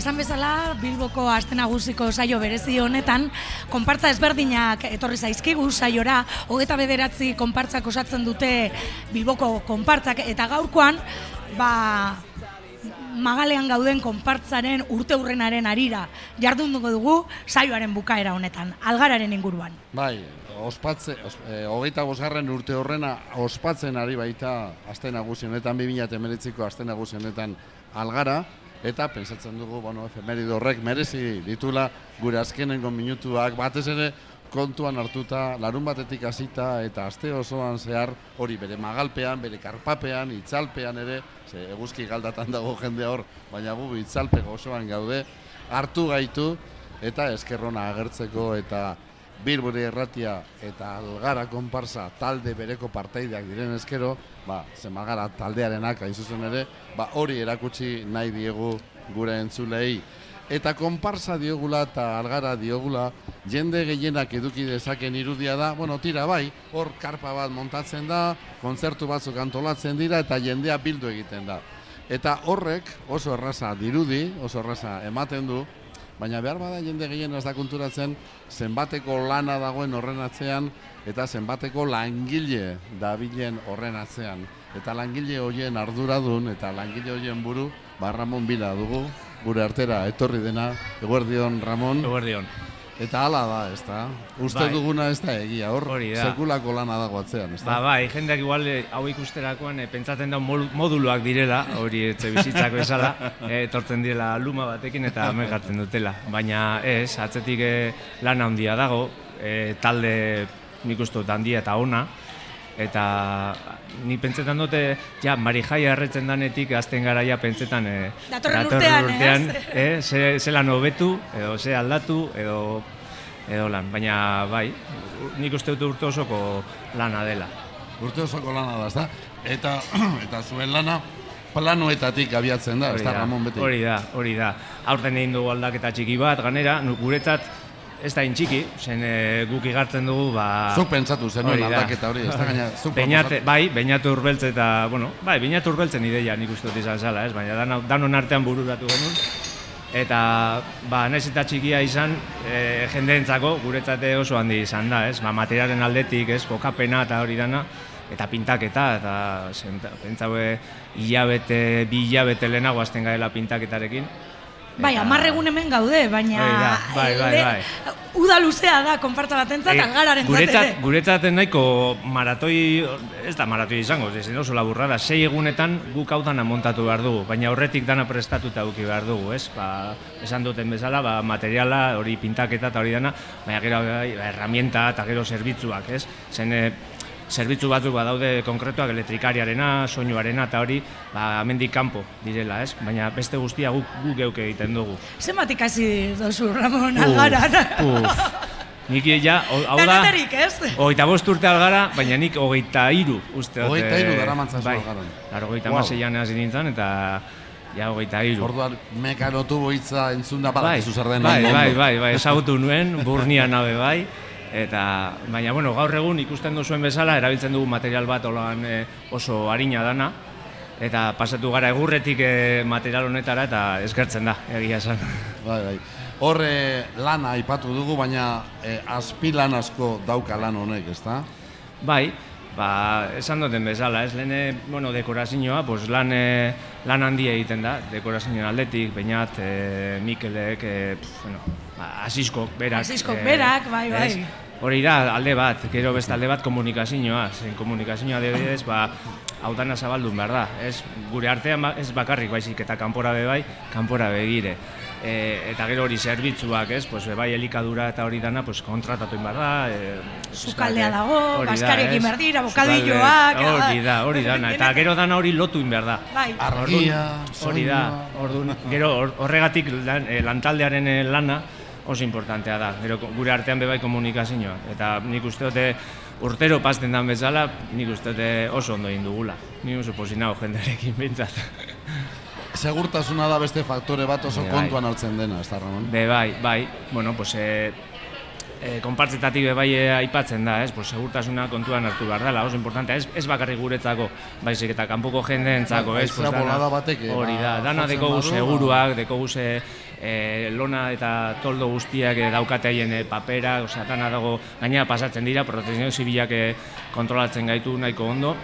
esan bezala, Bilboko aste nagusiko saio berezi honetan, konpartza ezberdinak etorri zaizkigu saiora, hogeta bederatzi konpartzak osatzen dute Bilboko konpartzak, eta gaurkoan, ba, magalean gauden konpartzaren urte hurrenaren arira jardun dugu saioaren bukaera honetan, algararen inguruan. Bai, ospatze, os, e, hogeita bosgarren urte horrena ospatzen ari baita aste nagusi honetan, 2008ko aste nagusi honetan algara, eta pensatzen dugu, bueno, efemerido horrek merezi ditula gure azkenengo minutuak, batez ere kontuan hartuta, larun batetik hasita eta aste osoan zehar hori bere magalpean, bere karpapean, itzalpean ere, ze eguzki galdatan dago jende hor, baina gu itzalpego osoan gaude, hartu gaitu eta eskerrona agertzeko eta Bilburi erratia eta algara konparsa talde bereko partaideak diren eskero, ba, zemagara taldearenak hain zuzen ere, ba, hori erakutsi nahi diegu gure entzulei. Eta konparsa diogula eta algara diogula, jende gehienak eduki dezaken irudia da, bueno, tira bai, hor karpa bat montatzen da, kontzertu batzuk antolatzen dira eta jendea bildu egiten da. Eta horrek oso erraza dirudi, oso erraza ematen du, baina behar bada jende gehien ez da konturatzen zenbateko lana dagoen horren atzean eta zenbateko langile dabilen horren atzean. Eta langile horien arduradun eta langile horien buru, ba Ramon Bila dugu, gure artera etorri dena, eguerdion Ramon. Eguerdion. Eta hala da, ez da? Uste Bai. duguna ez da egia, hor Hori da. sekulako lana dago atzean, ez da? Ba, bai, jendeak igual eh, hau ikusterakoan eh, pentsatzen da moduluak direla, hori etxe bizitzako esala, eh, etortzen direla luma batekin eta hemen jartzen dutela. Baina ez, atzetik eh, lan handia dago, eh, talde nik uste handia eta ona, eta ni pentsetan dute, ja, Marijai erretzen danetik azten garaia pentsetan eh, Datorren urtean, ez? eh, ze, ze lan hobetu, edo ze aldatu, edo edo lan, baina bai, nik uste dut urte osoko lana dela. Urte osoko lana da, ez da? Eta, eta zuen lana planoetatik abiatzen da, ez da, Ramon beti? Hori da, hori da. Aurten egin dugu aldaketa txiki bat, ganera, guretzat ez da txiki, zen e, guk igartzen dugu, ba... Zuk pentsatu zenuen aldaketa hori, ez da gaina, zuk Beñate, bai, Beñatu urbeltze eta, bueno, bai, Beñatu urbeltzen ideia nik uste dut izan zala, ez? Baina dan, danon artean bururatu genuen. Eta, ba, naiz eta txikia izan, e, jendeentzako guretzate oso handi izan da, ez? Ba, materialen aldetik, ez? Kokapena eta hori dana, eta pintaketa, eta pentsaue hilabete, bi hilabete lehenago azten gaela pintaketarekin. Bai, hamar egun hemen gaude, baina da, bai, bai, le- bai. uda luzea da konpartza batentzat, Eh, algararen guretzat, guretzat nahiko maratoi, ez da maratoi izango, ez oso laburra da, sei egunetan guk hau dana montatu behar dugu, baina horretik dana prestatuta eduki behar dugu, ez? Ba, esan duten bezala, ba, materiala, hori pintaketa eta hori dana, baina gero bai, ba, herramienta eta gero zerbitzuak, ez? Zen, e, zerbitzu batzuk badaude konkretuak elektrikariarena, soinuarena eta hori, ba, amendik kanpo direla, ez? Baina beste guztia guk, guk geuk egiten dugu. Zenbat ikasi dozu, Ramon, algaran? Uf, Nik ja, hau da? Hogeita bost urte algara, baina nik hogeita iru, uste. Hogeita hiru eh, daramatzazu bai. algaran. Claro, hogeita Wow. hasi nintzen, eta ja hogeita iru. Orduan, mekanotu hitza entzun da bai, badakizu zer den. bai, bai, bai, bai, ezagutu nuen, burnia nabe bai, eta, baina, bueno, gaur egun ikusten duzuen bezala, erabiltzen dugu material bat olan eh, oso harina dana, eta pasatu gara egurretik eh, material honetara, eta eskertzen da, egia esan. Bai, bai. Hor eh, lana aipatu dugu, baina eh, azpilan asko dauka lan honek, ezta? Bai, ba, esan duten bezala, ez lehene, bueno, dekorazioa, pues lan, lan handia egiten da, dekorazioen aldetik, bainat, e, Mikelek, e, pf, bueno, ba, asiskok, berak. Asiskok berak, bai, bai. ez? Hori da, alde bat, gero beste alde bat komunikazioa, zen komunikazioa adibidez, ba, hau dana zabaldun behar da, ez? Gure artean ba, ez bakarrik baizik eta kanpora be bai, kanpora begire. E, eta gero hori zerbitzuak, ez? Pues, bai elikadura eta hori dana pues, kontratatu behar da. E, Sukaldea dago, ez? behar dira, bokadilloak, Hori da, hori dana. Eta gero dana hori lotu behar da. Bai. Argia, Hori da, orduan, gero hor- horregatik lan, eh, lantaldearen eh, lana oso importantea da. Gero gure artean bebai komunikazioa. Eta nik uste dute urtero pasten dan bezala, nik uste dute oso ondo egin dugula. Ni oso posinao jendearekin bintzat. Segurtasuna da beste faktore bat oso Bai. kontuan hartzen dena, ez da, Ramon? Be bai, bai, bueno, pues, e, e, konpartzetatik bai eh, aipatzen da, ez? Pues, segurtasuna kontuan hartu behar dela, oso importantea, ez, ez bakarrik guretzako, baizik eta kanpoko jendeentzako, ez? Pues, dana, batek, hori da, dana dekogu seguruak, dekogu ze e, lona eta toldo guztiak e, daukate haien e, papera, osea, dana dago gainera pasatzen dira, protezio zibilak e, kontrolatzen gaitu nahiko ondo,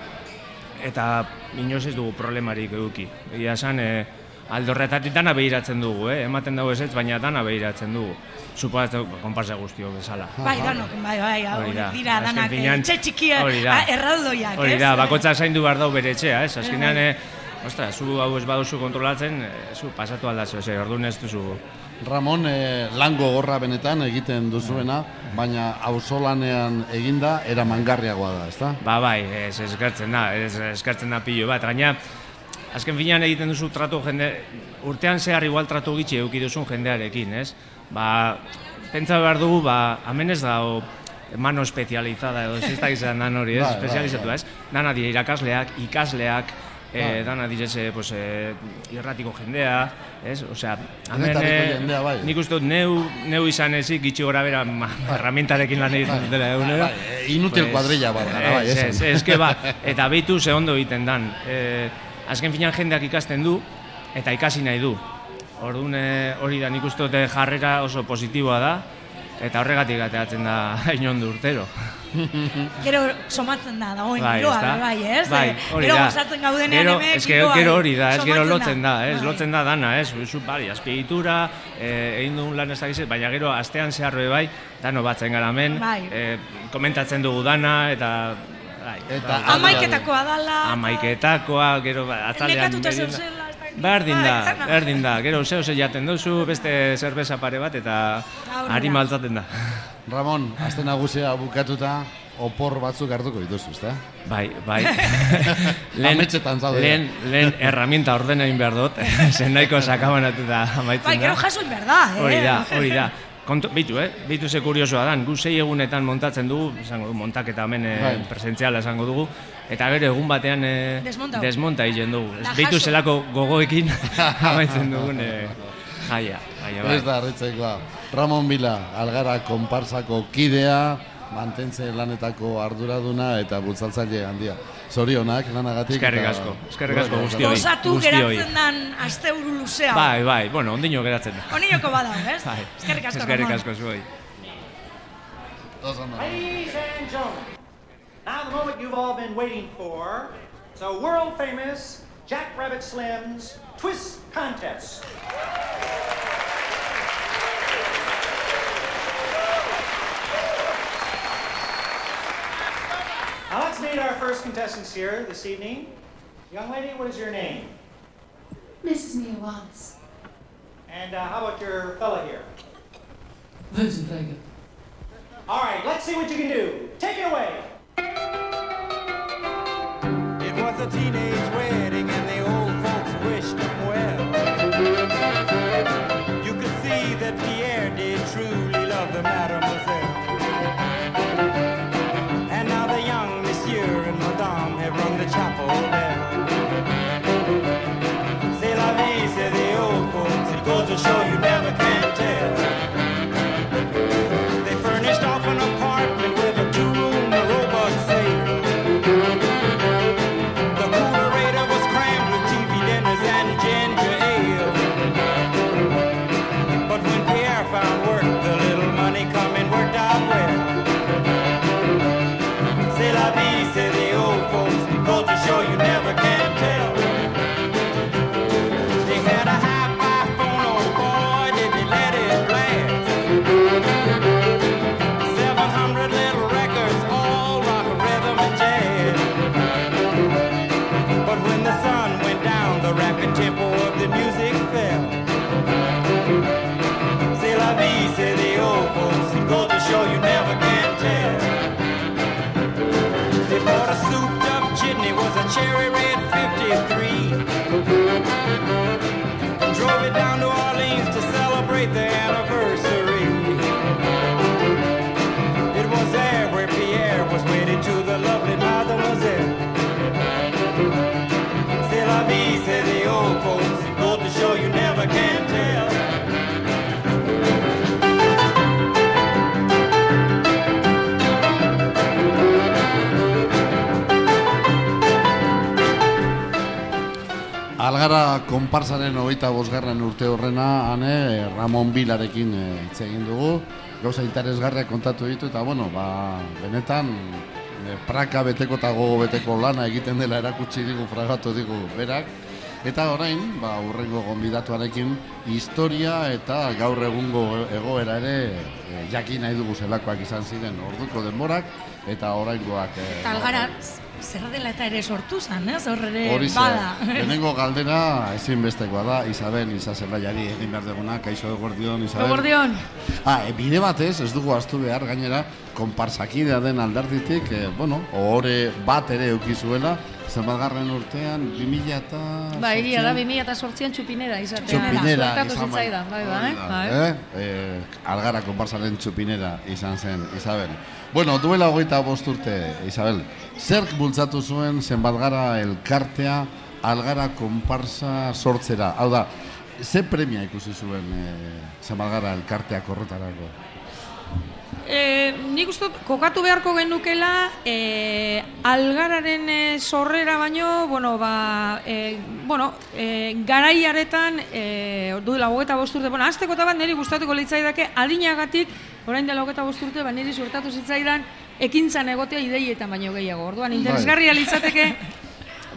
eta inoz ez dugu problemarik eduki. Egia esan, e, aldorretatik dana behiratzen dugu, eh? ematen dago ez ez, baina dana behiratzen dugu. Supozatzen konparsa guztio bezala. Bai, danok, bai, bai, hori dira danak, etxe txikia, erraldoiak, Hori da, bakotza zaindu behar dau bere etxea, ez? Azkenean, bai. eh, ostra, zu hau ez baduzu kontrolatzen, eh, zu pasatu aldazio, ze, orduan ez duzu. Ramon, eh, lan gogorra benetan egiten duzuena, baina auzolanean eginda era mangarriagoa da, ezta? Ba, bai, ez eskertzen da, ez eskertzen da pilo bat, gaina, azken finean egiten duzu tratu jende, urtean zehar igual tratu gitxe eduki duzun jendearekin, ez? Ba, pentsa behar dugu, ba, hemen ez da, o, mano espezializada edo ez da izan dan hori, ez? Bai, bai, Espezializatu, bai. ez? Dana dira irakasleak, ikasleak, eh, dana direse pues, eh, irratiko jendea, ez? Osea, hemen eh, bai. nik uste dut neu, neu izan ezik gitxi gora bera ma, herramientarekin lan egiten dela egunero. Bai, inutil kuadrilla bar, bai, ez, ez, ez, ba, eta behitu ze ondo egiten dan. Eh, azken finan jendeak ikasten du, eta ikasi nahi du. Orduan hori da nik uste dut jarrera oso positiboa da, eta horregatik ateatzen da inondu urtero. Gero somatzen da, dagoen bai, giroa, bai, ez? Bai, hori gero gozatzen gaudenean eme, giroa. Gero hori da, ez gero lotzen da, ez? Bai. Lotzen da dana, ez? Zu, bari, azpiegitura, eh, egin duen lan ez da baina gero astean zeharro bai, dano batzen gara hemen, bai. eh, komentatzen dugu dana, eta Bai, eta amaiketakoa dala. Amaiketakoa, gero atzalean. Nekatuta zeuzela. Berdin da, bai, berdin da. Gero zeo ze jaten duzu, beste zerbeza pare bat eta ari maltzaten da. Ramon, azte nagusia bukatuta, opor batzuk hartuko dituzu, ezta? Bai, bai. lehen, lehen, lehen herramienta orden egin behar dut, zen nahiko sakabanatu da amaitzen da. Bai, gero jaso behar da, eh? Hori da, hori da. Kontu, bitu, eh? Bitu ze kuriosoa dan, gu sei egunetan montatzen dugu, esango du, montaketa hemen eh, bai. presentziala esango dugu, eta gero egun batean eh, desmonta egiten dugu. bitu zelako gogoekin amaitzen dugun eh, jaia. jaia bai. Ez da, ritzeikoa. Ramon Bila, algara konparsako kidea, mantentze lanetako arduraduna eta bultzaltzaile handia. Zorionak lanagatik. Eskerrik asko. Eskerrik asko guztioi. Osatu geratzen dan asteuru luzea. Bai, bai. Bueno, ondino geratzen da. Ondinoko bada, ez? Bai. Eskerrik asko. Eskerrik asko zuoi. Ladies and gentlemen, now the moment you've all been waiting for, so world famous Jack Rabbit Slim's Twist Contest. Now let's meet our first contestants here this evening. Young lady, what is your name? Mrs. Mia Wallace. And uh, how about your fella here? Vincent Vega. All right, let's see what you can do. Take it away the a teenage tempo of the music fell. Konparsaren hogeita bosgarren urte horrena, hane, Ramon Bilarekin eh, hitz egin dugu, gauza interesgarriak kontatu ditu, eta bueno, ba, benetan, eh, praka beteko eta gogo beteko lana egiten dela erakutsi digu, fragatu digu berak, Eta orain, ba, urrengo gonbidatuarekin, historia eta gaur egungo egoera ere e, jakin nahi dugu zelakoak izan ziren orduko denborak eta oraingoak. E, Eta algara, zer dela eta ere sortu zan, ez? Hor ere bada. lehenengo galdera ezinbestekoa da, Isabel Isazelaiari egin behar duguna, kaixo egordion, Isabel. Eguerdion. Ah, e, bide batez, ez dugu astu behar, gainera, konparsakidea den aldarditik, e, bueno, ohore bat ere eukizuela, zenbatgarren urtean, 2000 eta... Ba, egia da, 2008an txupinera izatea. Txupinera izan bai. zitzaidan, bai, bai, bai. eh? Eh, algara konparsaren txupinera izan zen, Isabel. Bueno, duela hogeita bost urte, Isabel. Zerk bultzatu zuen zenbatgara elkartea algara konparsa sortzera? Hau da, ze premia ikusi zuen eh, zenbatgara elkarteak horretarako? E, nik uste kokatu beharko genukela e, algararen e, sorrera baino, bueno, ba, e, bueno, e, garaiaretan, e, duela hogeta bosturte, bueno, azteko eta bat niri gustatuko litzaidake adinagatik, orain dela hogeta bosturte, ba, niri suertatu zitzaidan, ekintzan egotea ideietan baino gehiago. Orduan, interesgarria litzateke,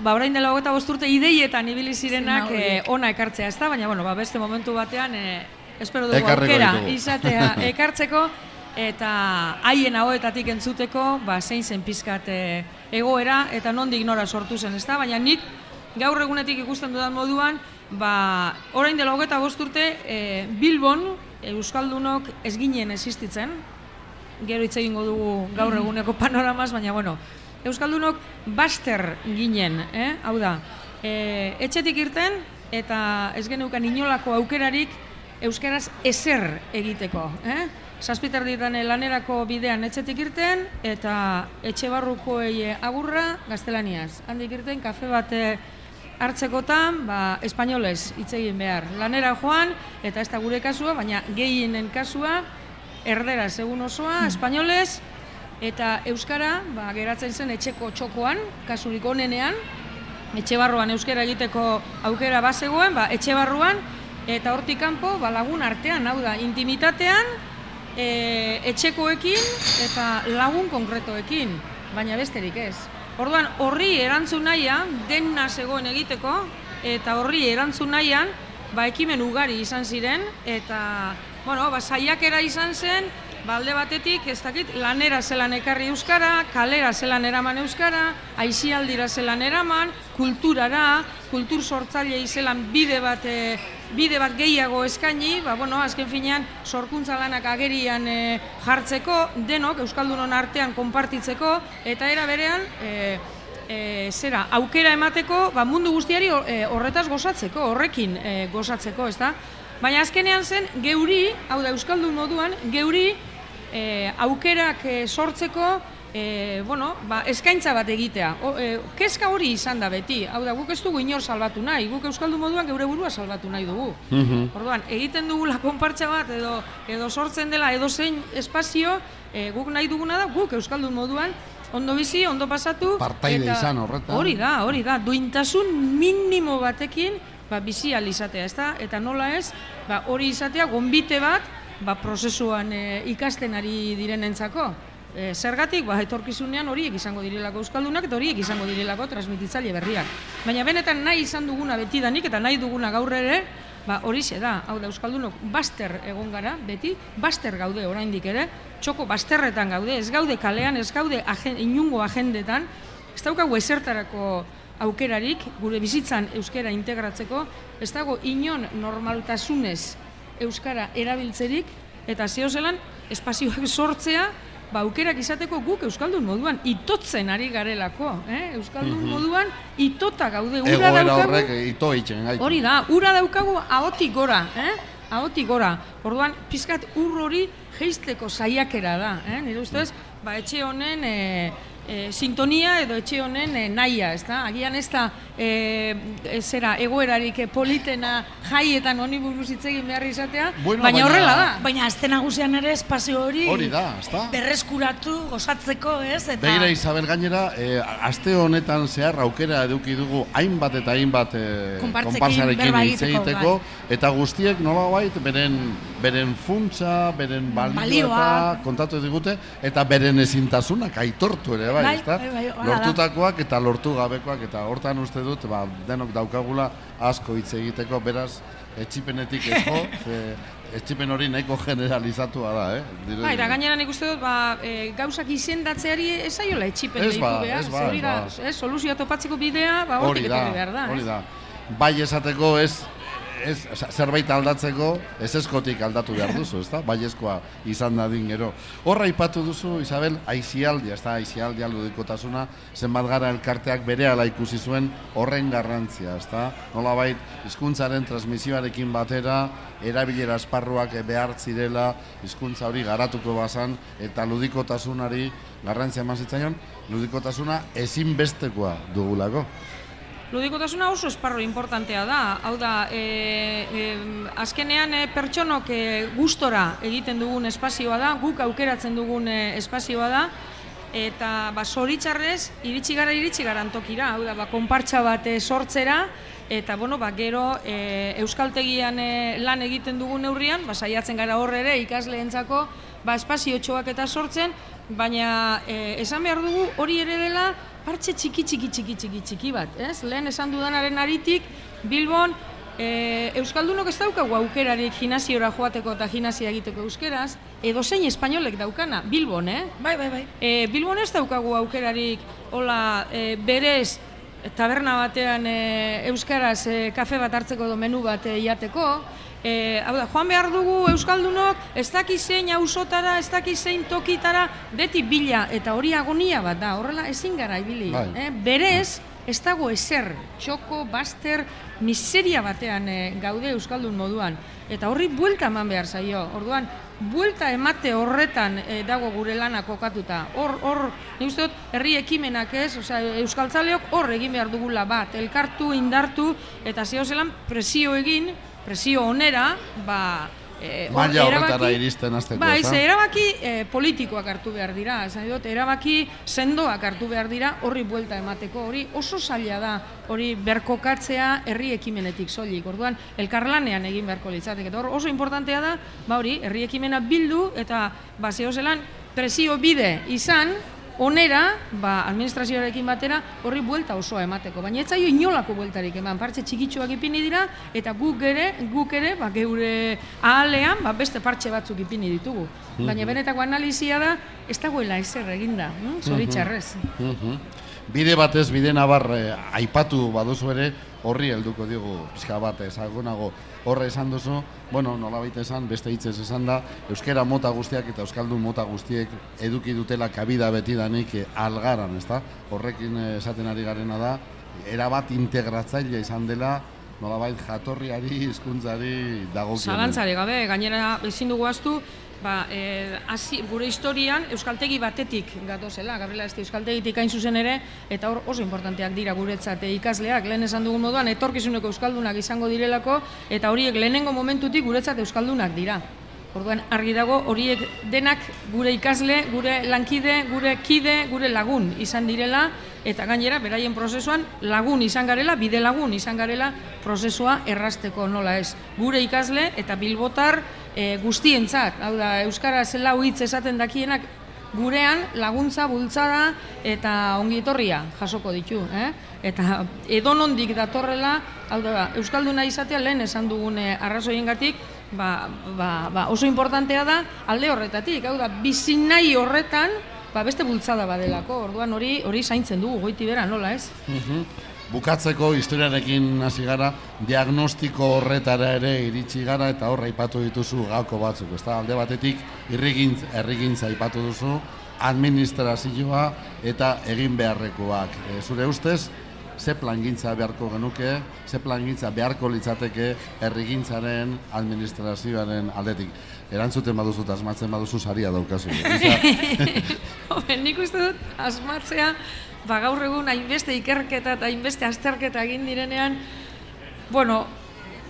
ba, orain dela hogeta bosturte ideietan ibili zirenak e, ona ekartzea, ez da? Baina, bueno, ba, beste momentu batean, e, espero dugu Ekarriko aukera ditugu. izatea ekartzeko, eta haien ahoetatik entzuteko, ba, zein zen pizkat e, egoera, eta nondik nora sortu zen, ez da? Baina nik, gaur egunetik ikusten dudan moduan, ba, orain dela hogeta bosturte, e, Bilbon, Euskaldunok ez ginen existitzen, gero hitz egingo dugu gaur eguneko panoramaz, baina bueno, Euskaldunok baster ginen, eh? hau da, e, etxetik irten eta ez geneukan inolako aukerarik euskaraz ezer egiteko. Eh? Zazpiterdietan lanerako bidean etxetik irten eta etxe barrukoei agurra gaztelaniaz. Handik irten kafe bate hartzekotan, ba, espainolez hitz egin behar. Lanera joan, eta ez da gure kasua, baina gehienen kasua, erdera segun osoa, espainolez, eta euskara, ba, geratzen zen etxeko txokoan, kasurik onenean, etxe barruan euskara egiteko aukera bazegoen, ba, etxe barruan, eta hortik kanpo ba, lagun artean, hau da, intimitatean, e, etxekoekin eta lagun konkretoekin, baina besterik ez. Orduan, horri erantzun nahian, dena zegoen egiteko, eta horri erantzun nahian, ba, ekimen ugari izan ziren, eta, bueno, ba, saiakera izan zen, ba, alde batetik, ez dakit, lanera zelan ekarri euskara, kalera zelan eraman euskara, aizialdira zelan eraman, kulturara, kultur sortzailei zelan bide bat, e, bide bat gehiago eskaini, ba, bueno, azken finean, sorkuntza lanak agerian e, jartzeko, denok, Euskaldunon artean konpartitzeko, eta era berean, e, e, zera, aukera emateko, ba, mundu guztiari horretaz gozatzeko, horrekin e, gozatzeko, ez da? Baina azkenean zen, geuri, hau da, Euskaldun moduan, geuri e, aukerak sortzeko, e, bueno, ba, eskaintza bat egitea. O, e, kezka hori izan da beti, hau da, guk ez dugu inor salbatu nahi, guk Euskaldun moduan geure burua salbatu nahi dugu. Orduan, egiten dugula konpartsa bat edo edo sortzen dela edo zein espazio, e, guk nahi duguna da guk euskaldun moduan ondo bizi, ondo pasatu Partaide izan horretan. Hori da, hori da. Duintasun minimo batekin ba bizi ahal izatea, ezta? Eta nola ez? Ba, hori izatea gonbite bat ba, prozesuan e, ikasten ari direnentzako. E, zergatik, ba, etorkizunean horiek izango direlako euskaldunak eta horiek izango direlako transmititzaile berriak. Baina benetan nahi izan duguna betidanik eta nahi duguna gaur ere, ba, horixe da, hau da, Euskaldunok baster egon gara, beti, baster gaude oraindik ere, txoko basterretan gaude, ez gaude kalean, ez gaude agen, inungo agendetan, ez daukagu ezertarako aukerarik, gure bizitzan euskara integratzeko, ez dago inon normaltasunez euskara erabiltzerik, eta zeo zelan, espazioak sortzea, ba, aukerak izateko guk euskaldun moduan itotzen ari garelako, eh? euskaldun moduan itota gaude, ura Egoera daukagu, horrek ito itxen gaitu. Hori da, ura daukagu ahotik gora, eh? Ahotik gora. Orduan, pizkat ur hori jeisteko saiakera da, eh? Nire ustez, ba, etxe honen e, e, sintonia edo etxe honen e, nahia, ez da? Agian ez da e, e, zera egoerarik e, politena jaietan honi buruz hitz egin behar izatea, Bueno, baina, baina- horrela da. Baina azte nagusian ere espazio hori Hori da, ezta? berreskuratu, gozatzeko, ez? Eta Begira Isabel gainera, e, aste honetan zehar aukera eduki dugu hainbat eta hainbat e, konpartzarekin hitz egiteko, egiteko eta guztiek nolabait beren beren funtsa, beren balioa Balioak. kontatu digute eta beren ezintasunak aitortu ere bai, Bai, ezta? bai, bai, da. Lortutakoak eta lortu gabekoak eta hortan uste dut ba, denok daukagula asko hitz egiteko, beraz etxipenetik ez jo, ze etxipen hori nahiko generalizatua da, eh? Dirudi. Bai, eta gainera nik uste dut, ba, e, gauzak izendatzeari ez zaiola etxipen Ez ba, behar. ez ba, ez ba. soluzioa topatzeko bidea, ba, hori hortik etorri behar da. hori da. Bai esateko ez, ez oza, zerbait aldatzeko ez eskotik aldatu behar duzu, ezta? Bai eskoa izan dadin gero. Horra aipatu duzu, Isabel, aizialdia, ezta? Aizialdia ludikotasuna, zenbat gara elkarteak berehala ikusi zuen horren garrantzia, ezta? Nolabait, hizkuntzaren transmisioarekin batera, erabilera esparruak behar zirela, hizkuntza hori garatuko bazan, eta ludikotasunari garrantzia eman zitzaion, ludikotasuna ezinbestekoa dugulako. Ludikotasuna oso esparro importantea da. Hau da, e, e, azkenean e, pertsonok e, gustora egiten dugun espazioa da, guk aukeratzen dugun e, espazioa da, eta ba, zoritxarrez, iritsi gara, iritsi gara antokira, hau da, ba, konpartsa bat e, sortzera, eta bueno, ba, gero e, euskaltegian e, lan egiten dugun neurrian, ba, saiatzen gara hor ere ikasleentzako ba, espazio txoak eta sortzen, baina e, esan behar dugu hori ere dela partxe txiki txiki txiki txiki txiki bat, ez? Lehen esan dudanaren aritik Bilbon e, Euskaldunok ez daukagu aukerarik gimnasiora joateko eta gimnasia egiteko euskeraz, edo zein espainolek daukana, Bilbon, eh? bai, bai, bai. E, Bilbon ez daukagu aukerarik, hola, e, berez, taberna batean e, euskaraz e, kafe bat hartzeko edo menu bat e, jateko, E, hau da, joan behar dugu Euskaldunok, ez daki zein ausotara, ez daki zein tokitara, beti bila, eta hori agonia bat da, horrela ezin gara ibili. Bai. Eh? Berez, ez dago ezer, txoko, baster, miseria batean e, gaude Euskaldun moduan. Eta horri buelta eman behar zaio. Orduan, buelta emate horretan e, dago gure lana kokatuta. Hor, hor, nik uste dut, herri ekimenak ez, osea, euskaltzaleok hor egin behar dugula bat, elkartu, indartu, eta zeo zelan presio egin, presio onera, ba, e, hor Maila horretara iristen hasteko, Bai, ze erabaki e, politikoak hartu behar dira, esan dut, erabaki sendoak hartu behar dira horri buelta emateko, hori oso zaila da, hori berkokatzea herri ekimenetik soilik. Orduan, elkarlanean egin beharko litzateke. Hor oso importantea da, ba hori, herri ekimena bildu eta ba zeo zelan presio bide izan onera, ba, administrazioarekin batera, horri buelta osoa emateko. Baina ez zaio inolako bueltarik eman, partxe txikitsuak ipini dira, eta guk ere, guk ere, ba, geure ahalean, ba, beste partxe batzuk ipini ditugu. Baina benetako analizia da, ez dagoela ezer eginda, hm? zoritxarrez. Mhm. Bide batez, bide nabar eh, aipatu baduzu ere, horri helduko diogu pixka bat ezagunago horre esan duzu, bueno, nolabait esan, beste hitzez esan da, euskera mota guztiak eta euskaldun mota guztiek eduki dutela kabida betidanik eh, algaran, ezta? Horrekin eh, esaten ari garena da, erabat integratzailea izan dela, nolabait jatorriari, hizkuntzari dagokionen. Zalantzare gabe, gainera ezin dugu astu, ba, e, hasi, gure historian euskaltegi batetik gatozela, Gabriela Esti euskaltegitik hain zuzen ere, eta hor oso importanteak dira guretzat e, ikasleak, lehen esan dugun moduan, etorkizuneko euskaldunak izango direlako, eta horiek lehenengo momentutik guretzat euskaldunak dira. Orduan argi dago horiek denak gure ikasle, gure lankide, gure kide, gure lagun izan direla eta gainera beraien prozesuan lagun izan garela, bide lagun izan garela prozesua errasteko nola ez. Gure ikasle eta bilbotar e, guztientzat, hau da euskara zela hitz esaten dakienak gurean laguntza, bultzada eta ongietorria jasoko ditu, eh? Eta edonondik datorrela, hau da, euskalduna izatea lehen esan dugun eh, arrazoiengatik, ba, ba, ba, oso importantea da alde horretatik, hau da, bizi nahi horretan, ba, beste bultzada badelako, orduan hori hori zaintzen dugu goiti bera, nola ez? Mhm. Bukatzeko historiarekin hasi gara, diagnostiko horretara ere iritsi gara eta horra aipatu dituzu gauko batzuk, ezta alde batetik irrigintz, errigintza aipatu duzu, administrazioa eta egin beharrekoak. E, zure ustez, ze plangintza beharko genuke, ze plangintza beharko litzateke herrigintzaren administrazioaren aldetik. Erantzuten baduzu eta asmatzen baduzu saria daukazu. Nik uste dut asmatzea, ba gaur egun hainbeste ikerketa eta hainbeste azterketa egin direnean, bueno,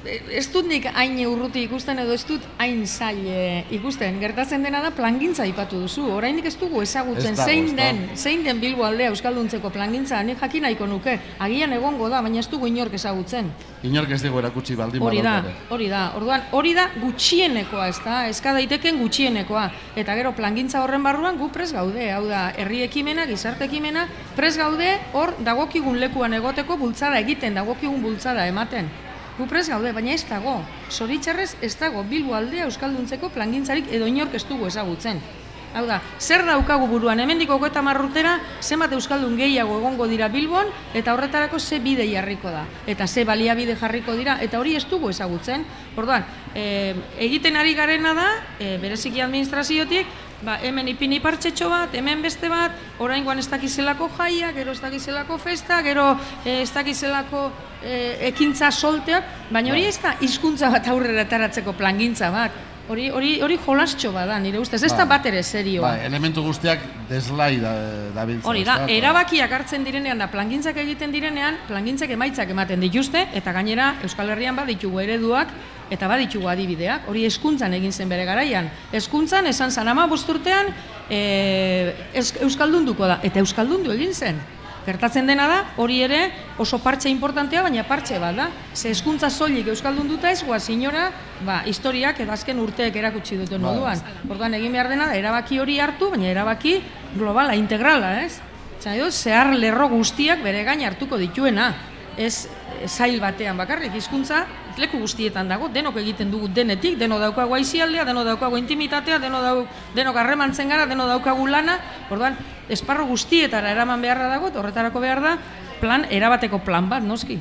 ez dut nik hain urruti ikusten edo ez dut hain zail ikusten. Gertatzen dena da plangintza aipatu duzu. Oraindik ez dugu ezagutzen Ez zein den, zein den Bilbo aldea euskalduntzeko plangintza, nik jakin nahiko nuke. Agian egongo da, baina ez dugu inork ezagutzen. Inork ez dugu erakutsi baldin Hori da, hori da. Orduan, hori da gutxienekoa, ez da? Eska daiteken gutxienekoa. Eta gero plangintza horren barruan gu pres gaude. Hau da, herri ekimena, gizarte ekimena, pres gaude hor dagokigun lekuan egoteko bultzada egiten, dagokigun bultzada ematen. Gu pres gaude, baina ez dago. Zoritxarrez ez dago Bilbo aldea euskalduntzeko plangintzarik edo inork ez dugu ezagutzen. Hau da, zer daukagu buruan, hemendik hogeita urtera, zenbat euskaldun gehiago egongo dira Bilbon, eta horretarako ze bide jarriko da, eta ze baliabide jarriko dira, eta hori ez dugu ezagutzen. Orduan, e, egiten ari garena da, e, bereziki administraziotik, ba, hemen ipini partxetxo bat, hemen beste bat, oraingoan ez dakizelako jaia, gero ez dakizelako festa, gero e, ez dakizelako e, ekintza solteak, baina hori ez da hizkuntza bat aurrera ataratzeko plangintza bat. Hori, hori, hori jolastxo bada, nire ustez, ez da Ba. bat ere serioa. Ba, elementu guztiak deslai da, dabiltza. Hori da, erabakiak hartzen direnean da plangintzak egiten direnean, plangintzak emaitzak ematen dituzte eta gainera Euskal Herrian baditugu ereduak eta baditugu adibideak. Hori hezkuntzan egin zen bere garaian. Hezkuntzan esan zan ama bosturtean e, Euskaldunduko da eta Euskaldundu egin zen. Gertatzen dena da, hori ere oso partxe importantea, baina partxe bat da. Ze hezkuntza soilik euskaldunduta ez goaz inora, ba, historiak edo azken urteek erakutsi duten Bai. moduan. Orduan egin behar dena da erabaki hori hartu, baina erabaki globala, integrala, ez? Zan edo, zehar lerro guztiak bere gain hartuko dituena. Ez eh, zail batean bakarrik, hizkuntza leku guztietan dago, denok egiten dugu denetik, deno daukagu aizialdea, deno daukagu intimitatea, deno dau, denok harremantzen gara, deno daukagu lana, orduan, esparro guztietara eraman beharra dago, eta horretarako behar da, plan, erabateko plan bat, noski.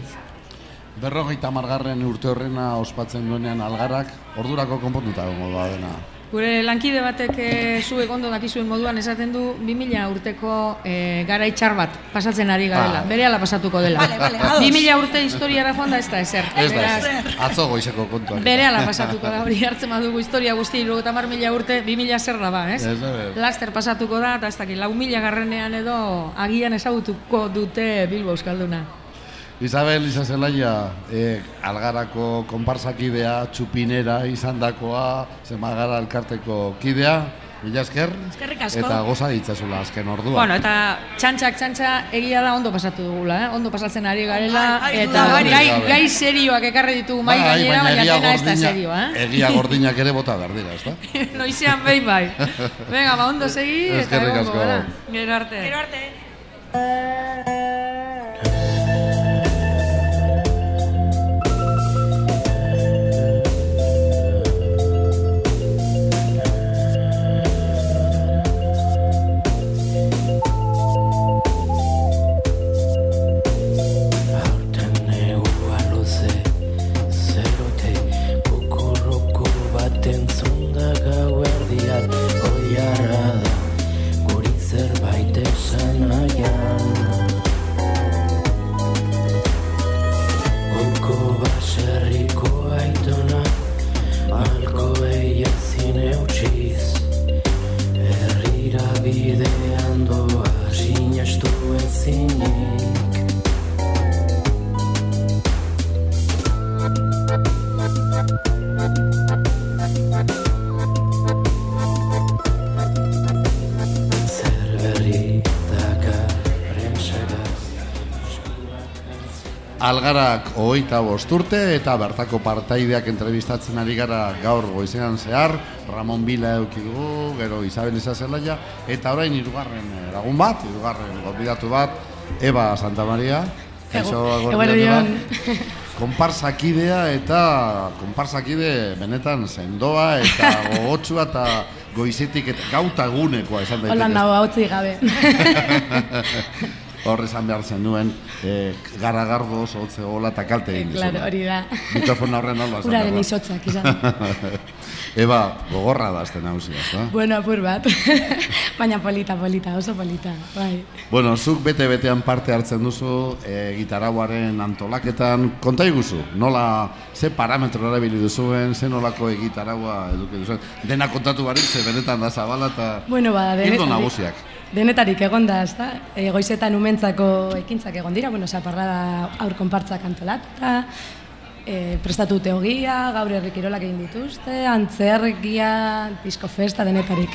Berrogeita margarren urte horrena ospatzen duenean algarak, ordurako konpontuta egongo da dena. Gure lankide batek e, zu egondo dakizuen moduan esaten du 2000 urteko e, garai txar bat pasatzen ari garela. Bai. Berehala pasatuko dela. Vale, vale, ados. 2000 urte historiara joan da ez da ezer. Ez da, ez. atzo goizeko kontua. Berehala pasatuko da, hori hartzen badugu historia guzti, irurogeita hamar mila urte, 2000 zer da ba, ez? Ez da. Laster pasatuko da, eta ez dakit, lau mila garrenean edo agian ezagutuko dute Bilbo Euskalduna. Isabel Isazelaia, eh, algarako konparsakidea, txupinera izandakoa, zemagara elkarteko kidea, mila esker, Eskerrik asko. eta goza ditzazula azken ordua. Bueno, eta txantxak txantxa egia da ondo pasatu dugula, eh? ondo pasatzen ari garela, Bai, bai, eta gai, gabe. gai serioak ekarri ditugu mai Bai, gainera, baina dena ez da serioa, eh? Egia gordinak ere bota behar dira, ezta? Noizean behin bai. Venga, ba, ondo segi, eta egongo. Gero arte. Gero arte. Algarak hogeita bost urte eta bertako partaideak entrevistatzen ari gara gaur goizean zehar, Ramon Bila eduki dugu, gero Isabel Isazelaia, eta orain hirugarren eh, lagun bat, hirugarren gonbidatu bat, Eba Santa Maria, Kaixo, eguerdion. konparsakidea eta konparsakide benetan sendoa eta gogotsua eta goizetik eta gauta egunekoa esan daiteke. Hola nago hautzi gabe. Hor esan behar zen nuen, eh, garagardoz, hotze gola eta kalte egin claro, dizuna. hori da. Mikrofona horren alba esan Uraren da. izotzak izan. Eba, gogorra da azten hausia, ezta? bueno, apur bat. Baina polita, polita, oso polita. Bai. Bueno, zuk bete-betean parte hartzen duzu e, gitarauaren antolaketan. Konta iguzu, nola, ze parametro erabili duzuen, ze nolako egitaraua eduki duzuen. Dena kontatu barik, ze benetan da zabala eta Bueno, ildo denetan- nagusiak. Denetarik egon da, ezta? E, goizetan umentzako ekintzak egon dira, bueno, zaparrada aur konpartzak antolatuta, e, prestatu teogia, gaur herri kirolak egin dituzte, antzergia, disko festa, denetarik.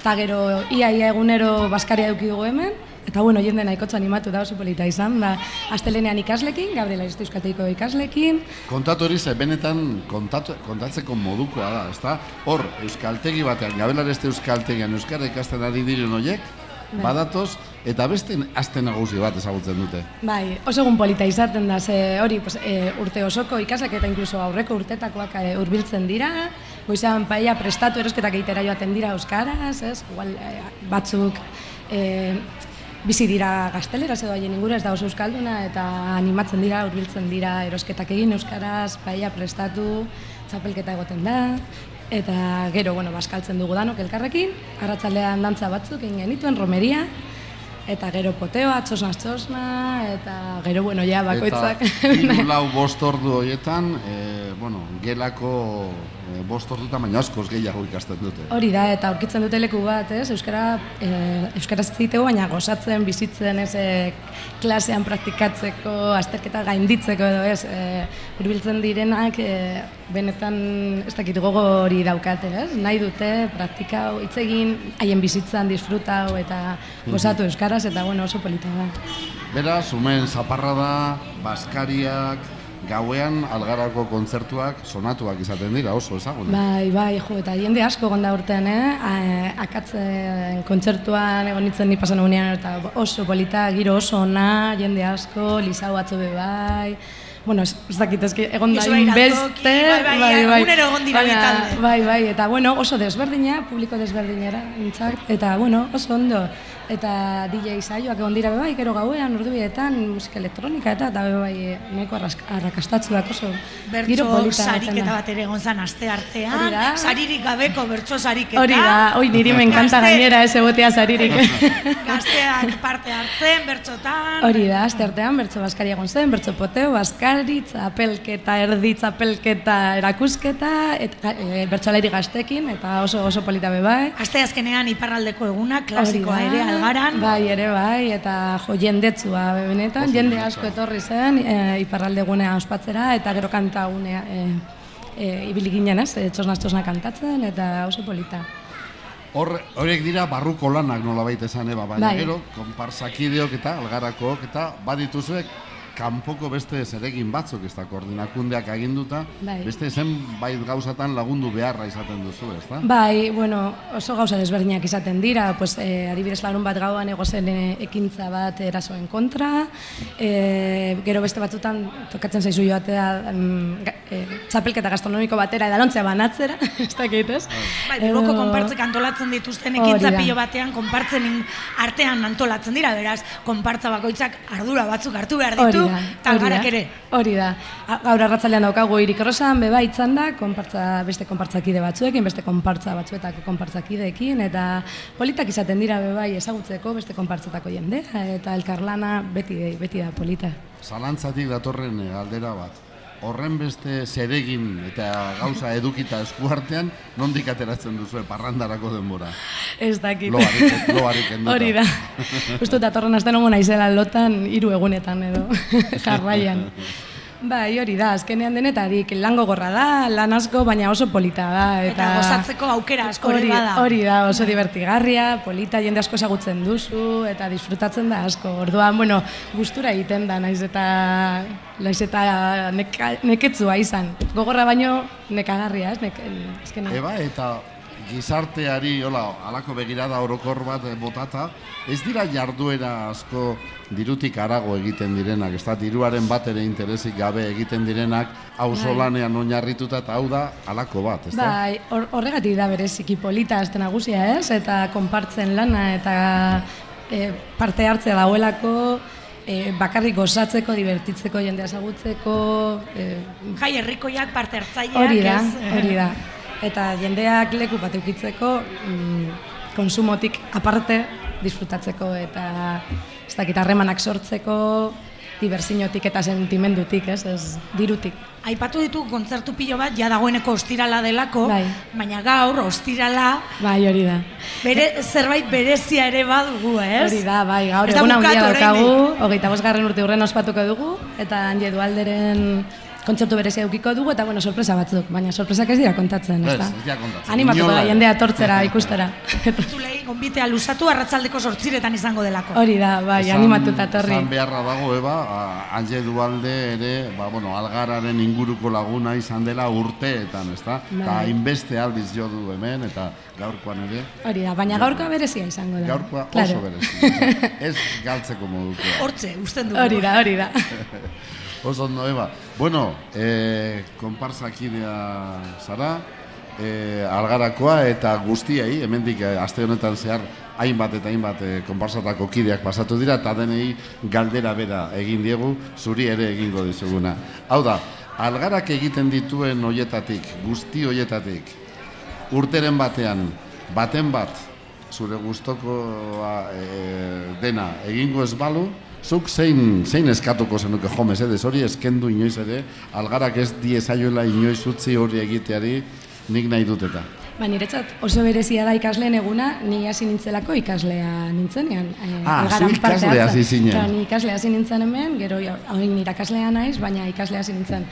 Eta gero, ia, ia egunero baskaria eduki dugu hemen, eta bueno, jende nahikotza animatu da oso polita izan, da, astelenean ikaslekin, Gabriela Iztu Euskaltegiko ikaslekin, Kontatu hori ze benetan kontatu, kontatzeko modukoa da, ezta? Hor, euskaltegi batean, gabelareste euskaltegian euskara ikasten ari diren horiek, Bai. badatoz, eta beste aste nagusi bat ezagutzen dute. Bai, oso egun polita izaten da, ze hori pues, e, urte osoko ikasak eta inkluso aurreko urtetakoak e, hurbiltzen dira, goizean paella prestatu erosketak egitera joaten dira euskaraz, ez? Igual e, batzuk e, bizi dira gazteleraz edo haien inguru ez da oso euskalduna eta animatzen dira, hurbiltzen dira erosketak egin euskaraz, paella prestatu, txapelketa egoten da, eta gero, bueno, baskaltzen dugu danok elkarrekin, arratsaldean dantza batzuk egin genituen, romeria, eta gero poteoa, txosna txosna, eta gero, bueno, ja, bakoitzak. Eta lau bost ordu horietan, e, bueno, gelako e, bost ordutan, baina askoz gehiago ikasten dute. Hori da, eta aurkitzen dute leku bat, ez? Euskara, e, euskaraz zitego, baina gozatzen, bizitzen, ez, e, klasean praktikatzeko, azterketa gainditzeko edo, ez? E, direnak, e, benetan, ez dakit gogo hori daukate, ez? Nahi dute, praktika, hitz egin, haien bizitzan, disfrutau, eta gozatu euskaraz, eta bueno, oso polita da. Beraz, umen zaparrada, baskariak, gauean algarako kontzertuak sonatuak izaten dira, oso ezagunak. Bai, bai, jo, eta jende asko gonda urtean, eh? A- Akatzen kontzertuan egon nintzen ni pasan egunean, eta oso polita, giro oso ona, jende asko, Lisau atzo be bai, bueno, ez, ez dakit, eski, egon da Iratoki, inbeste, bai, bai, egunero egon dira talde. Bai, bai, eta bueno, oso desberdina, publiko desberdinera, nintzak, eta bueno, oso ondo, eta DJ saioak egon dira be bai, gero gauean, ordubietan, musika elektronika eta, eta be bai, nahiko arrakastatsuak oso Bertso sariketa bat ere egon zan aste artean, saririk gabeko bertso sariketa. Hori da, oi niri me encanta Gazte- gainera ez egotea saririk. Gazteak parte hartzen, bertsotan. Hori da, aste artean bertso baskari egon zen, bertso poteo, baskari, txapelketa, erdi txapelketa, erakusketa, eta e, bertsolari gaztekin, eta oso oso polita be bai. Aste azkenean iparraldeko eguna, klasikoa ere algaran. Bai, ere bai, eta jo, jendetsua be benetan, Oso jende asko etorri zen, e, iparralde gunea ospatzera, eta gero kanta gunea, e, e, ibili ginen ez, e, txosna txosna kantatzen, eta oso polita. Hor, horiek dira barruko lanak nolabait esan eba, baina Bai. gero, konparsakideok eta algarakook eta badituzuek kanpoko beste zeregin batzuk ez da koordinakundeak aginduta, Bai. beste zenbait gauzatan lagundu beharra izaten duzu, ez da? Bai, bueno, oso gauza desberdinak izaten dira, pues, eh, adibidez larun bat gauan egozen eh, ekintza bat erasoen kontra, eh, gero beste batzutan tokatzen zaizu joatea mm, ga- eh, txapelketa gastronomiko batera edalontzea banatzera, ez dakit, ez? Bai, Bilboko konpartzek antolatzen dituzten ekintza da. pilo batean konpartzen artean antolatzen dira, beraz, konpartza bakoitzak ardura batzuk hartu behar ditu, algarak da, ere. Hori da. Gaur arratzalean daukagu irik errosan, beba itzan da, konpartza, beste konpartzakide batzuekin, beste konpartza batzuetako konpartzakideekin, eta politak izaten dira bebai ezagutzeko beste konpartzatako jendea, eta elkarlana beti, beti da polita. Zalantzatik datorren eh, aldera bat. Horren beste zeregin eta gauza edukita eskuartean, nondik ateratzen duzu parrandarako denbora? Ez dakit. Loarik, loarik kenduta. Hori da. Justo datorren asten hongo naizela lotan hiru egunetan edo jarraian. Bai, hori da, azkenean denetarik lan gogorra da, lan asko, baina oso polita da. Eta, Eta gozatzeko aukera asko hori, bada. hori da, oso divertigarria, polita, jende asko ezagutzen duzu, eta disfrutatzen da asko. Orduan, bueno, gustura egiten da, naiz eta, naiz eta neka, neketzua izan. Gogorra baino nekagarria, ez? Nek, azkenean. Eba, eta gizarteari, hola, alako begirada orokor bat eh, botata, ez dira jarduera asko dirutik arago egiten direnak, ez da, diruaren bat ere interesik gabe egiten direnak, auzolanean oinarrituta eta hau da alako bat, ez da? Bai, hor- horregatik da bereziki polita azte nagusia, ez? Eta konpartzen lana eta e, parte hartzea dauelako e, bakarrik gozatzeko, divertitzeko, jendea ezagutzeko, e, Jai herrikoiak parte hartzaileak, hori da, ez? hori da. Eta jendeak leku bat eukitzeko, mm, konsumotik aparte disfrutatzeko eta ez dakit harremanak sortzeko diversinotik eta sentimendutik, ez, ez dirutik. Aipatu ditu kontzertu pilo bat, ja dagoeneko ostirala delako, Bai. baina gaur ostirala Bai, hori da. bere, zerbait berezia ere badugu, ez? Hori da, bai, gaur egun handia daukagu, oraindik. hogeita bosgarren urte hurren ospatuko dugu, eta handi alderen kontzertu berezia edukiko dugu, eta bueno, sorpresa batzuk, baina sorpresak ez dira kontatzen, Ez, ezta? ez kontatzen. Animatuko da jendea etortzera ikustera. Zulei, gonbitea luzatu arratsaldeko sortziretan izango delako. Hori da, bai, animatuta etorri. Esan beharra dago, Eba, Anje Dualde ere, ba, bueno, algararen inguruko laguna izan dela urteetan, ezta? Eta Bai. hainbeste aldiz jo du hemen, eta gaurkoan ere, Hori da, baina gaurkoa berezia izango da. gaurkoa Claro. oso berezi. ez galtzeko modukoa. Hortze, usten dugu. Hori da, hori da. Oso ondo, Eba. Bueno, e, konparsakidea zara, e, algarakoa eta guztiei, hemendik e, aste honetan zehar, hainbat eta hainbat e, konparsatako kideak pasatu dira, eta denei galdera bera egin diegu, zuri ere egingo dizuguna. Hau da, algarak egiten dituen hoietatik, guzti hoietatik, urteren batean, baten bat, zure gustokoa e, dena egingo ez balu, zuk zein, zein eskatuko zenuke jo mesedez, hori eskendu inoiz ere, algarak ez diezaioela inoiz utzi hori egiteari, nik nahi dut eta. Ba, niretzat oso berezia da ikasleen eguna, ni hasi nintzelako ikaslea nintzenean. Eh, Ah, algaran zu parte ikasle hartzen. hasi zinen. Ni ikasle hasi nintzen hemen, gero ja, hain irakaslea naiz, baina ikasle hasi nintzen.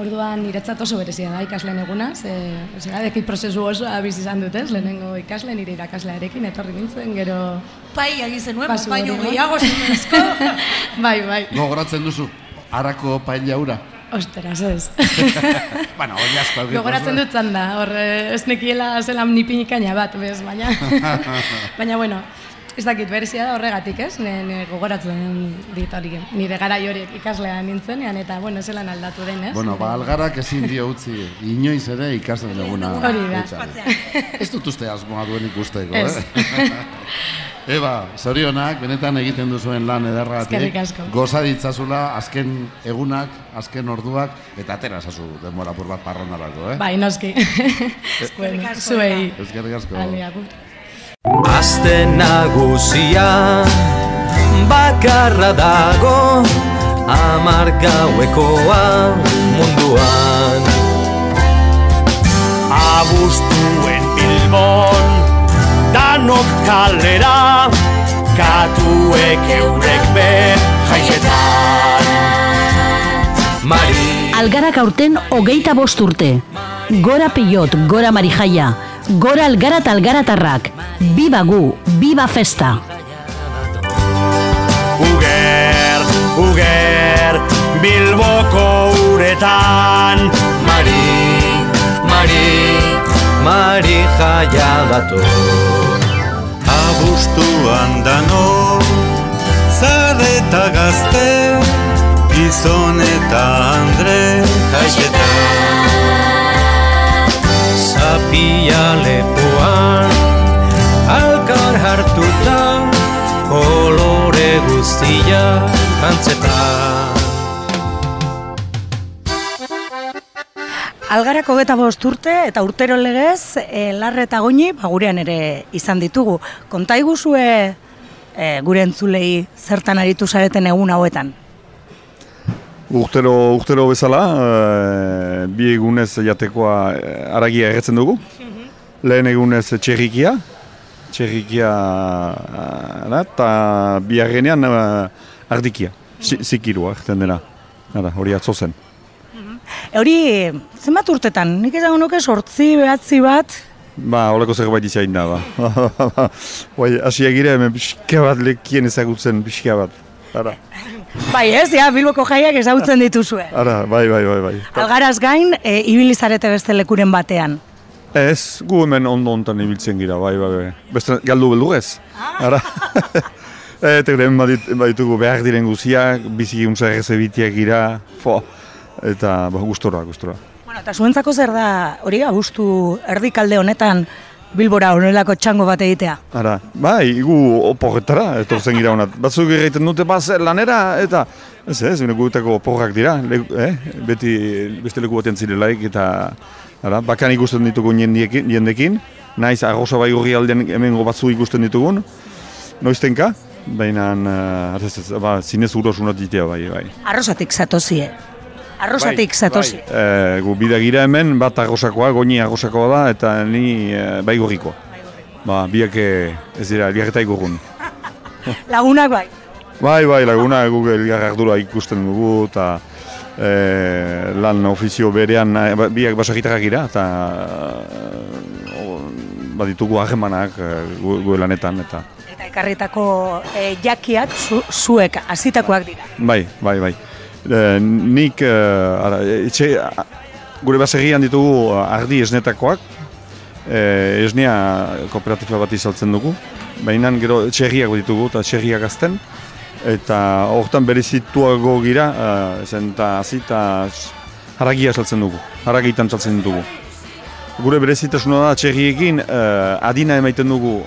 Orduan niretzat oso berezia da ikasleen eguna, ze, ze prozesu oso abiz izan dut, ez? Lehenengo ikasle nire irakaslearekin etorri nintzen, gero... Pai zenuen, Pasu baino hori, gehiago zenezko. bai, bai. Gogoratzen duzu, harako paella ura? Ostras, ez. bueno, hori asko Gogoratzen dut zan da, hor eh, ez nekiela zelan nipinikaina bat, bez, baina... baina, bueno, ez dakit, berezia da horregatik, ez? Ne, ne gogoratzen dit hori, nire gara horiek ikaslea nintzenean, eta, bueno, zelan aldatu den, ez? Bueno, ba, algarak ezin dio utzi, inoiz ere ikasten duguna. Hori da. Ez dut uste asmoa duen ikusteko, Ez. eh? Eba, zorionak, benetan egiten duzuen lan ederratik. Eskerrik asko. Goza ditzazula, azken egunak, azken orduak, eta atera zazu denbora pur bat parrandarako, eh? Bai, noski. bueno, asko, zuei. Eskerrik asko. Aste nagusia bakarra dago Amar gauekoa munduan Abustuen Bilbon Danok kalera Katuek eurek be Jaixetan Mari Algarak aurten hogeita bost urte. Gora pilot, gora marijaia. Gora algara eta algaratarrak. Biba gu, biba festa. Uger, uger Bilboko uretan Mari, Mari, Mari jaia dator Abustuan dano Zarreta gazte Gizon eta Andre Jaixetan Zapia lepoan Alkar hartuta Kolore guztia Antzetan Algarako geta bost urte eta urtero legez, e, larre eta goini, ba, gurean ere izan ditugu. Konta iguzue e, gure entzulei zertan aritu zareten egun hauetan. Urtero, urtero bezala, e, bi egunez jatekoa e, aragia erretzen dugu. Lehen egunez txerrikia, txerrikia e, eta biharrenean ardikia, Si- zikirua erten dena. Ara, hori atzo zen. Hori, zenbat urtetan? Nik esango nuke sortzi, behatzi bat, Ba, holako zerbait izain da, ba. Bai, hasi egira hemen pixka bat lekien ezagutzen pixka bat. Ara, bai ez, ja, Bilboko jaiak ezagutzen dituzue. ara, bai, bai, bai, bai. Algaraz gain, e, ibili zarete beste lekuren batean. Ez, gu hemen ondo ontan ibiltzen gira, bai, bai, bai. Beste galdu beldu ez. Ara. Eta gure hemen badit, baditugu behar diren guziak, bizi untza errezebitiak gira, fo. Eta, ba, gustora, gustora. Bueno, eta zuentzako zer da, hori abustu erdikalde honetan, Bilbora honelako txango bat egitea. Ara, bai, gu oporretara, etortzen gira honat. Batzuk egiten dute baz lanera, eta ez ez, gutako oporrak dira, le, eh? beti beste leku batean zirelaik, eta ara, bakan ikusten ditugu jendekin, naiz arrosa bai horri aldean hemengo batzu ikusten ditugun, noiztenka, baina uh, ba, zinez uros unot ditea bai, bai. Arrosatik zatozie. Arrosatik Bai, zatozi. bai. E, gu bida gira hemen, bat agosakoa, goni agosakoa da, eta ni e, bai gorrikoa. Ba, biak eh, ez dira, elgarreta igurgun. Lagunak bai. Bai, bai, laguna gu elgar ardura ikusten dugu, eta e, lan ofizio berean eh, ba- biak basagitarrak gira, eta e, baditugu harremanak e, gu, gu lanetan, eta Eta ekarritako eh, jakiak zu, zuek hasitakoak dira. bai, bai, bai. E, nik, e, ara, etxe, a- gure basegian ditugu ardi esnetakoak, e, esnea kooperatiba bat izaltzen dugu, baina gero txerriak ditugu eta txerriak azten, eta hortan berezituago gira, e, zen eta hazi eta haragia saltzen dugu, haragitan saltzen dugu. Gure berezitasuna da txerriekin e, adina emaiten dugu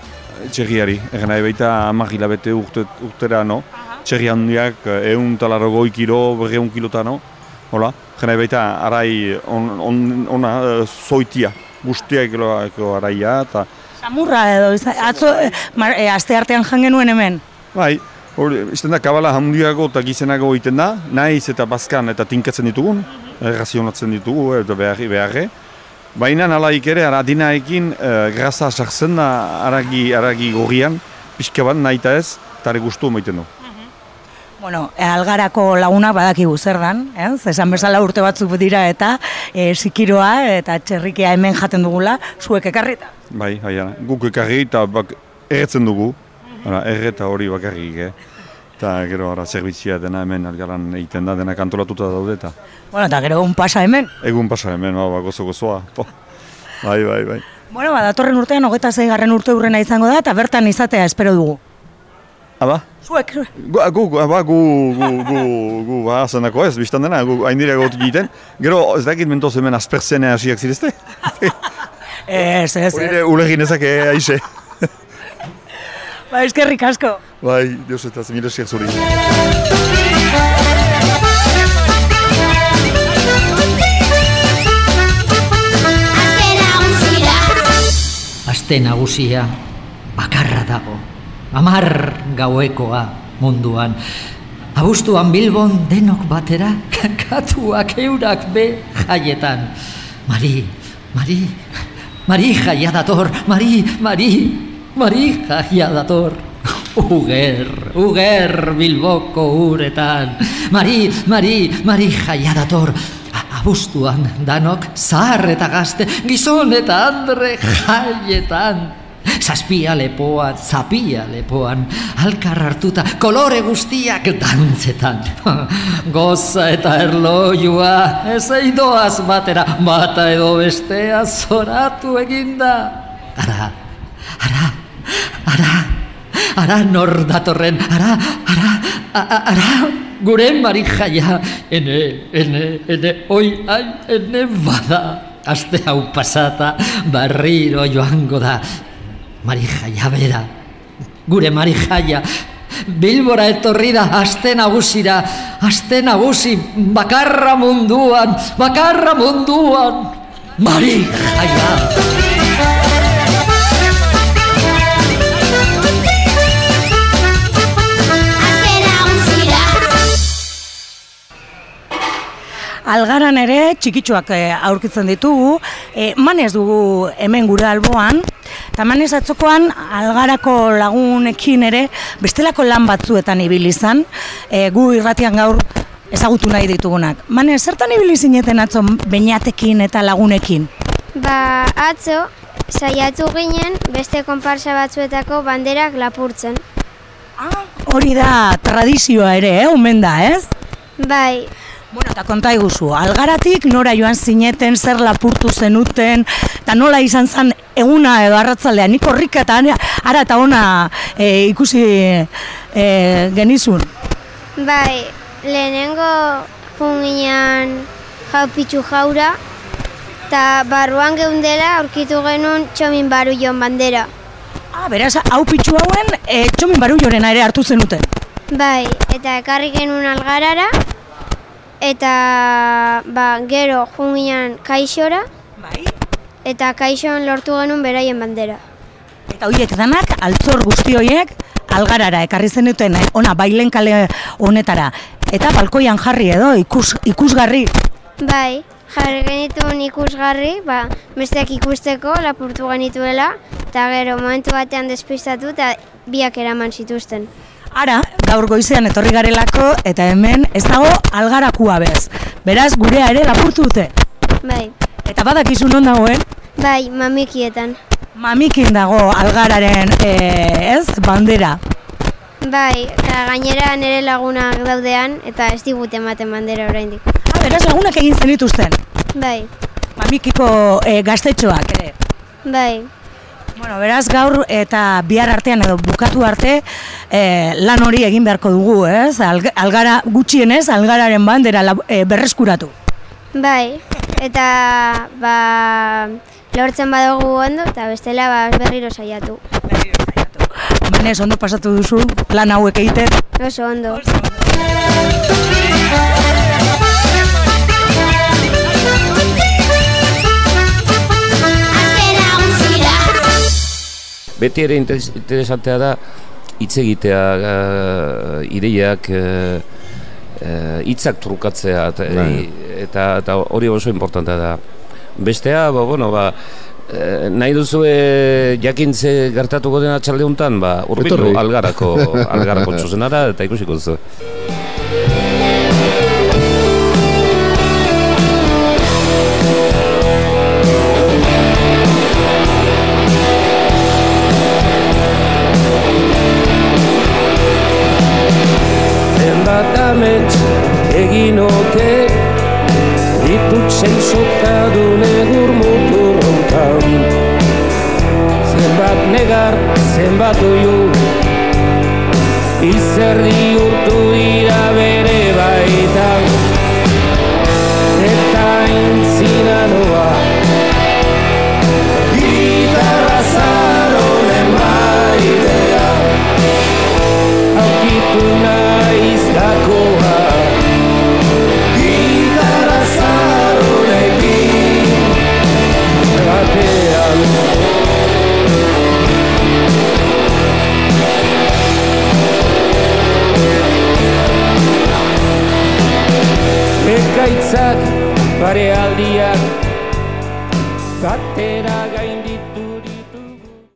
txerriari, egen nahi baita hamar hilabete urte, urtera no, txerri handiak egun talarro goi kilo, berreun kilota no, hola, nahi baita arai on, on, ona e, zoitia, guztiak eko araia, eta Samurra edo, atzo, eh, mar, eh, aste artean jan genuen hemen. Bai, hori, izten da, kabala handiago eta gizenago egiten da, naiz eta bazkan eta tinkatzen ditugun, errazionatzen ditugu eh, eta beharri beharre. Baina nalaik ere, aradinaekin e, grasa sartzen da aragi, aragi gorrian, pixka bat nahi eta ez, eta ere guztu maiten du. Bueno, eh, algarako lagunak badakigu zer dan, ez? Esan bezala urte batzuk dira eta e, sikiroa eta txerrikia hemen jaten dugula, zuek ekarrita. Bai, bai, ara. guk ekarri eta bak, erretzen dugu, ara, erreta hori bakarrik, eh? Eta gero ara zerbitzia dena hemen algaran egiten da, dena kantolatuta daude eta Bueno, eta gero un pasa hemen. egun pasa hemen, ba, ba, gozo gozoa. Bai, bai, bai. Bueno, ba, datorren urtean, hogeta zeigarren urte urrena izango da, eta bertan izatea espero dugu. Aba? Zuek. Gu, gu, gu, ba, gu, gu, gu, gu, ba, zenako ez, biztan dena, gu, hain dira gotu egiten. Gero, ez dakit mentoz hemen asperzene hasiak zirezte? Ez, ez, ez. ulegin ezake, aixe. Ba, eskerrik asko. Bai, dios eta zemire esker zuri. Aste nagusia bakarra dago. Amar gauekoa munduan. Abuztuan Bilbon denok batera, katuak eurak be jaietan. Mari, Mari, Mari jaia dator, Mari, Mari, Mari jaia dator. Uger, uger Bilboko uretan. Mari, Mari, Mari jaia dator. A- Abuztuan danok zahar eta gazte, gizon eta andre jaietan. Zazpia lepoan, zapia lepoan, alkar hartuta, kolore guztiak dantzetan. Goza eta erloiua, ez eidoaz batera, bata edo bestea zoratu eginda. Ara, ara, ara, ara nor datorren, ara, ara, a- a- ara, gure marijaia, ene, ene, ene, oi, ai, ene bada. Aste hau pasata, barriro joango da, marijaia bera, gure marijaia, Bilbora etorri da aste nagusira, aste nagusi bakarra munduan, bakarra munduan, marijaia. Algaran ere txikitsuak eh, aurkitzen ditugu, e, manez dugu hemen gure alboan, eta manez atzokoan algarako lagunekin ere bestelako lan batzuetan ibili izan, e, gu irratian gaur ezagutu nahi ditugunak. Manez, zertan ibili zineten atzo beñatekin eta lagunekin? Ba, atzo, saiatu ginen beste konparsa batzuetako banderak lapurtzen. Hori da tradizioa ere, eh, omen da, ez? Bai, Bueno, eta konta iguzu, algaratik nora joan zineten, zer lapurtu zenuten, eta nola izan zen eguna edo arratzaldean, nik horrika eta ara eta ona e, ikusi e, genizun. bai, lehenengo junginan jaupitxu jaura, eta barruan geundela aurkitu genuen txomin baruion bandera. Ah, beraz, hau pitxu hauen, e, txomin barulorena ere hartu zenuten. Bai, eta ekarri genuen algarara, eta ba, gero junginan kaixora, bai. eta kaixon lortu genuen beraien bandera. Eta horiek danak, altzor guzti horiek, algarara ekarri zenuten, eh, ona bailen kale honetara. Eta balkoian jarri edo, ikus, ikusgarri. Bai, jarri genituen ikusgarri, ba, besteak ikusteko lapurtu genituela, eta gero momentu batean despistatu eta biak eraman zituzten. Ara, gaur goizean etorri garelako eta hemen ez dago algarakua bez. Beraz, gurea ere lapurtu dute. Bai, Eta badakizu non dagoen? bai, mamikietan. Mamikin dago algararen, e, ez, bandera. Bai, eta gainera nire lagunak daudean, eta ez digute ematen bandera oraindik. Ah, beraz lagunak egin zenituzten. Bai, Mamikiko e, gaztetxoak ere. bai, Bueno, beraz gaur eta bihar artean edo bukatu arte e, lan hori egin beharko dugu, ez? Alg algara gutxienez, algararen bandera lab- e, berreskuratu. bai, eta ba, lortzen badugu ondo, eta bestela ba, berriro saiatu. Manez, ondo pasatu duzu, lan hauek egiten. Oso ondo. Beti ere interes- interesantea da hitz egitea, uh, ideiak, eh, eh, hitzak trukatzea eta, Bai. eta, eta hori oso importantea da. Bestea, ba, bueno, ba, eh, nahi duzue jakintze gertatuko dena txalde honetan, ba, urbildu algarako, algarako txozenara eta ikusiko duzu.